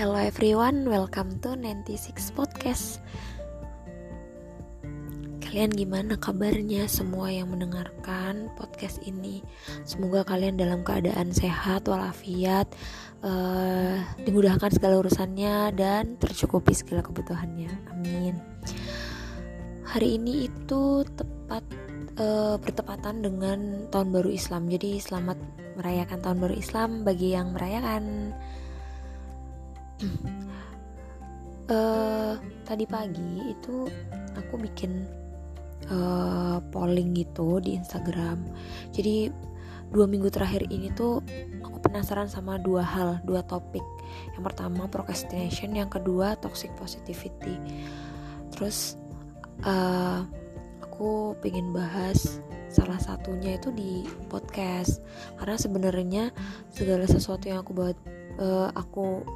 Hello everyone, welcome to 96 Podcast. Kalian gimana kabarnya semua yang mendengarkan podcast ini? Semoga kalian dalam keadaan sehat walafiat uh, Dimudahkan segala urusannya dan tercukupi segala kebutuhannya. Amin. Hari ini itu tepat uh, bertepatan dengan tahun baru Islam. Jadi selamat merayakan tahun baru Islam bagi yang merayakan uh, tadi pagi itu aku bikin uh, polling gitu di Instagram. Jadi dua minggu terakhir ini tuh aku penasaran sama dua hal dua topik. Yang pertama procrastination yang kedua toxic positivity. Terus uh, aku pengen bahas salah satunya itu di podcast. Karena sebenarnya segala sesuatu yang aku buat uh, aku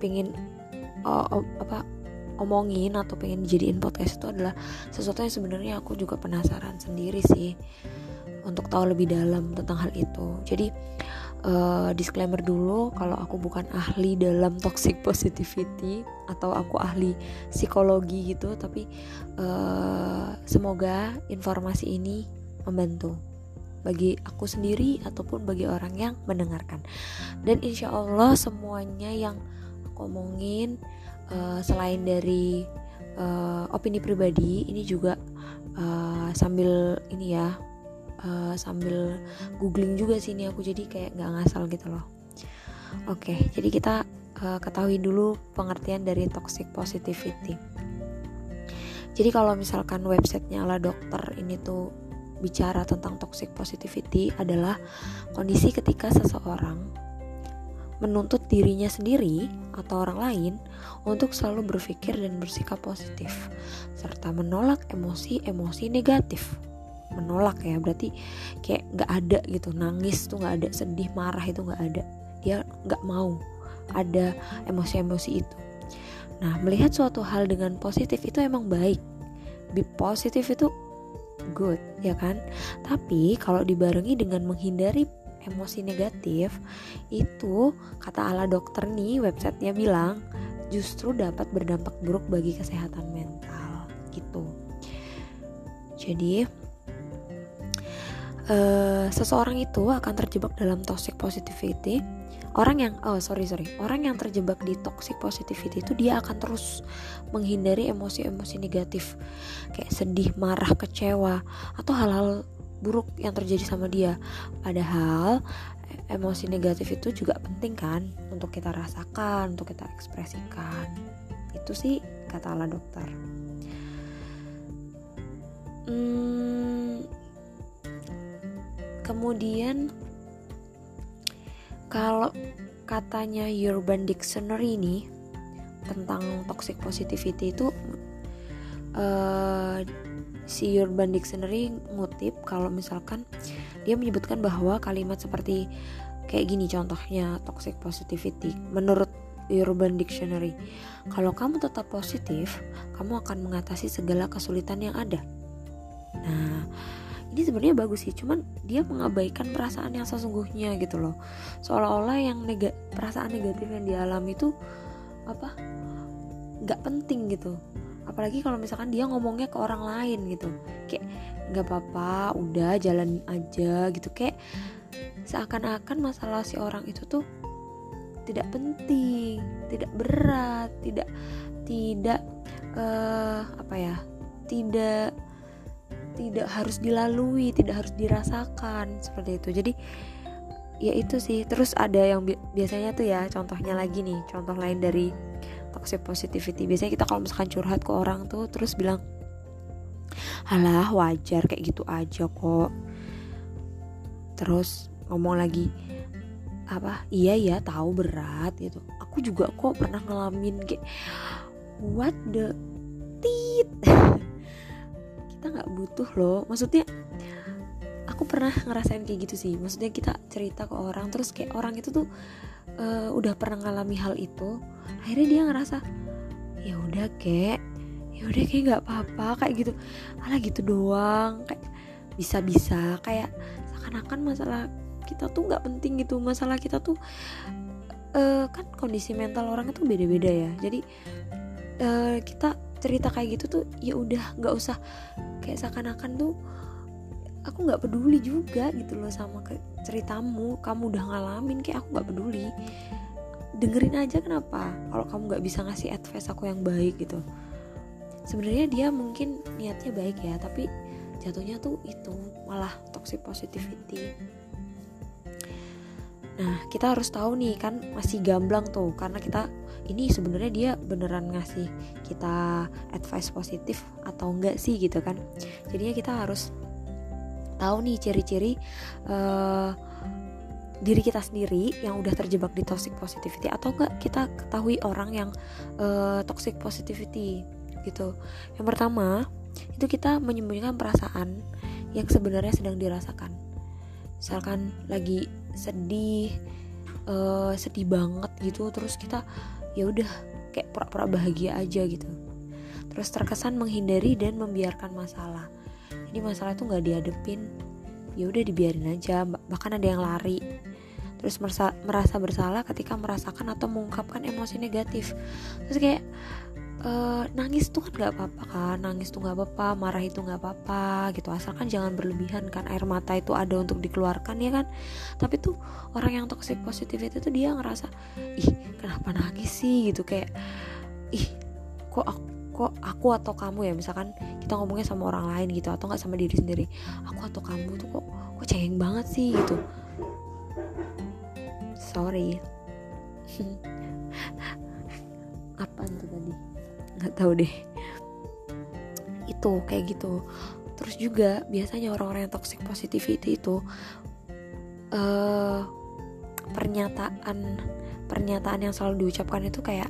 pengen uh, apa omongin atau pengen dijadiin podcast itu adalah sesuatu yang sebenarnya aku juga penasaran sendiri sih untuk tahu lebih dalam tentang hal itu. Jadi uh, disclaimer dulu kalau aku bukan ahli dalam toxic positivity atau aku ahli psikologi gitu, tapi uh, semoga informasi ini membantu bagi aku sendiri ataupun bagi orang yang mendengarkan. Dan insya Allah semuanya yang ngomongin uh, selain dari uh, opini pribadi ini juga uh, sambil ini ya uh, sambil googling juga sih ini aku jadi kayak nggak ngasal gitu loh. Oke okay, jadi kita uh, ketahui dulu pengertian dari toxic positivity. Jadi kalau misalkan websitenya ala dokter ini tuh bicara tentang toxic positivity adalah kondisi ketika seseorang menuntut dirinya sendiri atau orang lain untuk selalu berpikir dan bersikap positif, serta menolak emosi-emosi negatif. Menolak ya, berarti kayak nggak ada gitu, nangis tuh nggak ada, sedih, marah itu nggak ada. Dia nggak mau ada emosi-emosi itu. Nah, melihat suatu hal dengan positif itu emang baik. Be positif itu good, ya kan? Tapi kalau dibarengi dengan menghindari emosi negatif itu kata ala dokter nih websitenya bilang justru dapat berdampak buruk bagi kesehatan mental gitu. Jadi uh, seseorang itu akan terjebak dalam toxic positivity. Orang yang oh sorry sorry. Orang yang terjebak di toxic positivity itu dia akan terus menghindari emosi-emosi negatif. Kayak sedih marah kecewa atau hal-hal buruk yang terjadi sama dia. Padahal emosi negatif itu juga penting kan untuk kita rasakan, untuk kita ekspresikan. Itu sih kata ala dokter. Hmm, kemudian kalau katanya Urban Dictionary ini tentang toxic positivity itu uh, si Urban Dictionary ngutip kalau misalkan dia menyebutkan bahwa kalimat seperti kayak gini contohnya toxic positivity. Menurut Urban Dictionary kalau kamu tetap positif kamu akan mengatasi segala kesulitan yang ada. Nah ini sebenarnya bagus sih cuman dia mengabaikan perasaan yang sesungguhnya gitu loh. Seolah-olah yang nega perasaan negatif yang dialami itu apa nggak penting gitu apalagi kalau misalkan dia ngomongnya ke orang lain gitu. Kayak nggak apa-apa udah jalan aja gitu. Kayak seakan-akan masalah si orang itu tuh tidak penting tidak berat tidak tidak uh, apa ya tidak tidak harus dilalui tidak harus dirasakan seperti itu. Jadi ya itu sih. Terus ada yang bi biasanya tuh ya contohnya lagi nih contoh lain dari toxic positivity. Biasanya kita kalau misalkan curhat ke orang tuh terus bilang halah wajar kayak gitu aja kok. Terus ngomong lagi apa? Iya ya tahu berat gitu. Aku juga kok pernah ngalamin kayak what the tit? Kita nggak butuh loh. Maksudnya aku pernah ngerasain kayak gitu sih. Maksudnya kita cerita ke orang terus kayak orang itu tuh uh, udah pernah ngalami hal itu akhirnya dia ngerasa ya udah kek. Ya udah kayak nggak apa-apa kayak gitu. Malah gitu doang. Kayak bisa-bisa kayak seakan-akan masalah kita tuh nggak penting gitu. Masalah kita tuh uh, kan kondisi mental orang itu beda-beda ya. Jadi uh, kita cerita kayak gitu tuh ya udah nggak usah kayak seakan-akan tuh aku nggak peduli juga gitu loh sama ceritamu. Kamu udah ngalamin kayak aku nggak peduli. Dengerin aja kenapa. Kalau kamu nggak bisa ngasih advice aku yang baik gitu. Sebenarnya dia mungkin niatnya baik ya tapi jatuhnya tuh itu malah toxic positivity. Nah, kita harus tahu nih kan masih gamblang tuh. Karena kita ini sebenarnya dia beneran ngasih kita advice positif atau enggak sih gitu kan. Jadinya kita harus tahu nih ciri-ciri uh, diri kita sendiri yang udah terjebak di toxic positivity atau enggak kita ketahui orang yang uh, toxic positivity gitu. Yang pertama, itu kita menyembunyikan perasaan yang sebenarnya sedang dirasakan. Misalkan lagi sedih uh, sedih banget gitu terus kita ya udah kayak pura-pura bahagia aja gitu terus terkesan menghindari dan membiarkan masalah jadi masalah itu nggak dihadepin. Ya udah dibiarin aja. Bahkan ada yang lari. Terus merasa, merasa bersalah ketika merasakan atau mengungkapkan emosi negatif. Terus kayak uh, nangis tuh kan nggak apa-apa kan? Nangis tuh nggak apa-apa marah itu nggak apa-apa gitu. Asalkan jangan berlebihan kan? Air mata itu ada untuk dikeluarkan ya kan? Tapi tuh orang yang toxic positivity tuh dia ngerasa ih kenapa nangis sih? Gitu kayak ih kok aku kok aku atau kamu ya misalkan kita ngomongnya sama orang lain gitu atau nggak sama diri sendiri aku atau kamu tuh kok kok cengeng banget sih gitu. Sorry. Apa tuh tadi? Nggak tahu deh. Itu kayak gitu. Terus juga biasanya orang-orang yang toxic positivity itu uh, pernyataan pernyataan yang selalu diucapkan itu kayak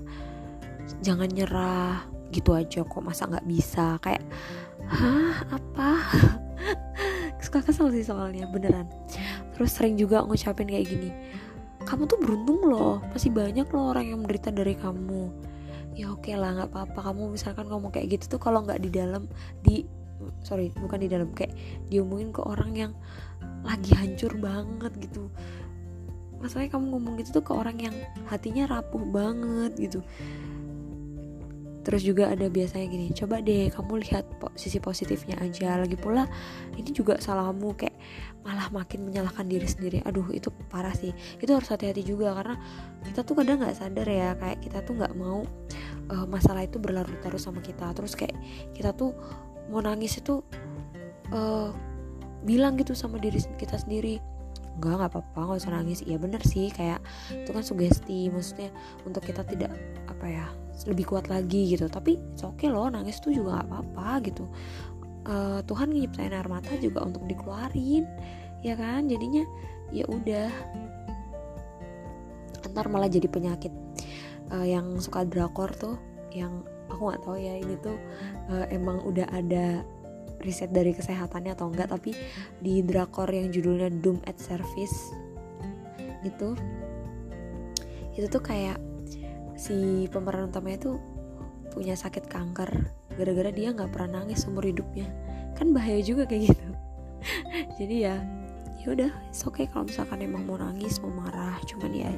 jangan nyerah gitu aja kok masa nggak bisa? Kayak hah? Apa? Suka kesel sih soalnya beneran. Terus sering juga ngucapin kayak gini kamu tuh beruntung loh masih banyak loh orang yang menderita dari kamu. Ya oke okay lah nggak apa-apa. Kamu misalkan ngomong kayak gitu tuh kalau nggak di dalam di sorry bukan di dalam kayak diomongin ke orang yang lagi hancur banget gitu. Masalahnya kamu ngomong gitu tuh ke orang yang hatinya rapuh banget gitu terus juga ada biasanya gini coba deh kamu lihat sisi positifnya aja. Lagi pula ini juga salahmu kayak malah makin menyalahkan diri sendiri. Aduh itu parah sih. Itu harus hati-hati juga karena kita tuh kadang nggak sadar ya kayak kita tuh nggak mau uh, masalah itu berlarut-larut sama kita. Terus kayak kita tuh mau nangis itu uh, bilang gitu sama diri kita sendiri enggak nggak apa-apa nggak usah nangis. Iya bener sih kayak itu kan sugesti. Maksudnya untuk kita tidak apa ya lebih kuat lagi gitu. Tapi oke okay loh nangis tuh juga nggak apa-apa gitu. Uh, Tuhan nyiptain air mata juga untuk dikeluarin ya kan? Jadinya ya udah. Ntar malah jadi penyakit. Uh, yang suka drakor tuh yang aku nggak tahu ya ini tuh uh, emang udah ada riset dari kesehatannya atau enggak tapi di drakor yang judulnya Doom at Service itu itu tuh kayak si pemeran utamanya tuh punya sakit kanker. Gara-gara dia nggak pernah nangis seumur hidupnya. Kan bahaya juga kayak gitu. Jadi ya ya udah oke okay kalau misalkan emang mau nangis mau marah cuman ya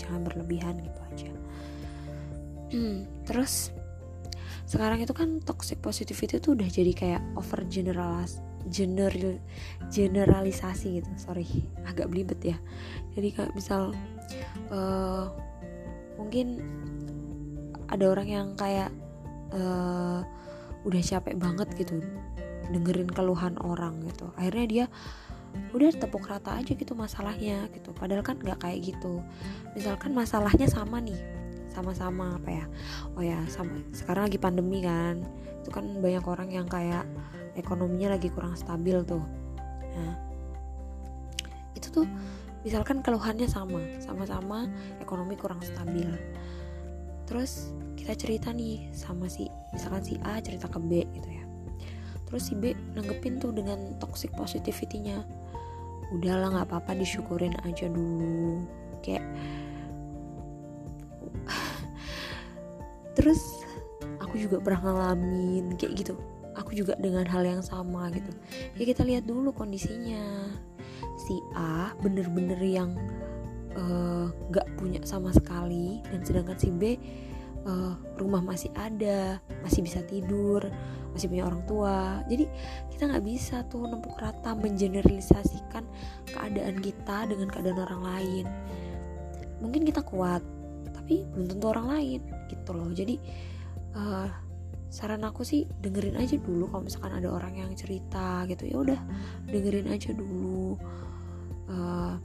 jangan berlebihan gitu aja. Hmm, terus sekarang itu kan toxic positivity itu udah jadi kayak over generalis general generalisasi gitu. Sorry agak belibet ya. Jadi kayak misal uh, mungkin ada orang yang kayak uh, udah capek banget gitu dengerin keluhan orang gitu. Akhirnya dia udah tepuk rata aja gitu masalahnya gitu. Padahal kan nggak kayak gitu. Misalkan masalahnya sama nih sama-sama apa ya? Oh ya sama sekarang lagi pandemi kan. Itu kan banyak orang yang kayak ekonominya lagi kurang stabil tuh. Nah itu tuh misalkan keluhannya sama sama-sama ekonomi kurang stabil. Terus kita cerita nih sama si misalkan si A cerita ke B gitu ya. Terus si B nanggepin tuh dengan toxic positivity-nya. Udahlah nggak apa-apa disyukurin aja dulu. Kayak terus aku juga pernah ngalamin kayak gitu. Aku juga dengan hal yang sama gitu. Ya kita lihat dulu kondisinya si A bener-bener yang uh, punya sama sekali dan sedangkan si B uh, rumah masih ada masih bisa tidur masih punya orang tua. Jadi kita nggak bisa tuh nempuk rata mengeneralisasikan keadaan kita dengan keadaan orang lain. Mungkin kita kuat tapi belum tentu orang lain gitu loh. Jadi uh, saran aku sih dengerin aja dulu kalau misalkan ada orang yang cerita gitu. Ya udah dengerin aja dulu. Uh,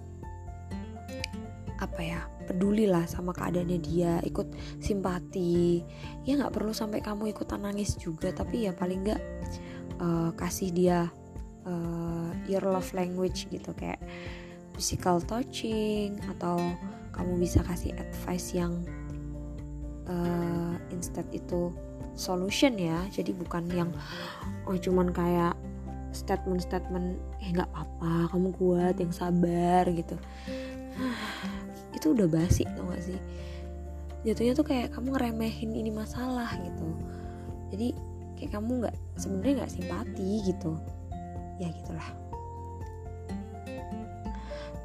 apa ya peduli lah sama keadaannya dia ikut simpati. Ya nggak perlu sampai kamu ikutan nangis juga tapi ya paling nggak uh, kasih dia uh, your love language gitu kayak physical touching atau kamu bisa kasih advice yang uh, instead itu solution ya. Jadi bukan yang oh cuman kayak statement-statement eh nggak apa-apa kamu kuat yang sabar gitu. Itu udah basi tau gak sih? Jatuhnya tuh kayak kamu ngeremehin ini masalah gitu. Jadi kayak kamu nggak sebenarnya nggak simpati gitu. Ya gitulah.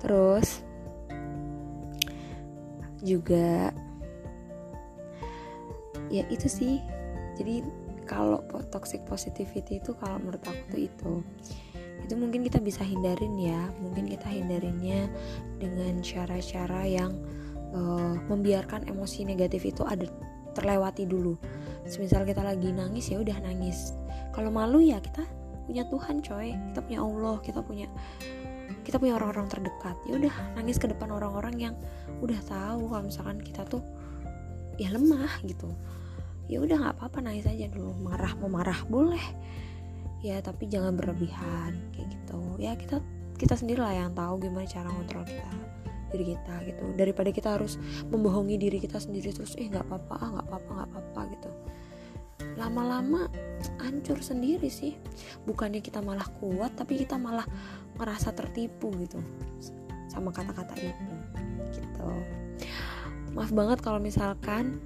Terus juga ya itu sih. Jadi kalau toxic positivity itu kalau menurut aku tuh itu. Itu mungkin kita bisa hindarin ya. Mungkin kita hindarinnya dengan cara-cara yang uh, membiarkan emosi negatif itu ada terlewati dulu. Semisal kita lagi nangis ya udah nangis. Kalau malu ya kita punya Tuhan coy. Kita punya Allah kita punya kita punya orang-orang terdekat. Ya udah nangis ke depan orang-orang yang udah tahu kalau misalkan kita tuh ya lemah gitu. Ya udah nggak apa-apa nangis aja dulu. Marah mau marah boleh. Ya tapi jangan berlebihan kayak gitu. Ya kita kita sendiri lah yang tahu gimana cara kontrol kita diri kita gitu. Daripada kita harus membohongi diri kita sendiri terus eh nggak apa-apa ah nggak apa-apa nggak apa-apa gitu. Lama-lama hancur sendiri sih. Bukannya kita malah kuat tapi kita malah merasa tertipu gitu. Sama kata-kata itu. Gitu maaf banget kalau misalkan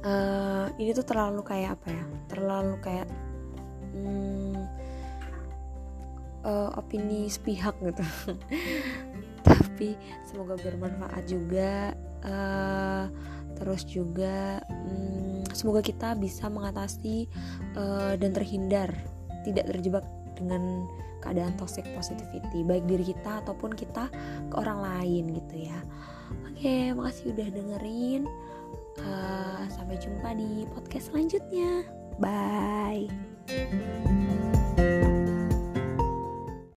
uh, ini tuh terlalu kayak apa ya? Terlalu kayak hmm, uh, opini sepihak gitu. Tapi semoga bermanfaat juga uh, terus juga um, semoga kita bisa mengatasi uh, dan terhindar tidak terjebak dengan keadaan toxic positivity baik diri kita ataupun kita ke orang lain gitu ya oke makasih udah dengerin uh, sampai jumpa di podcast selanjutnya bye.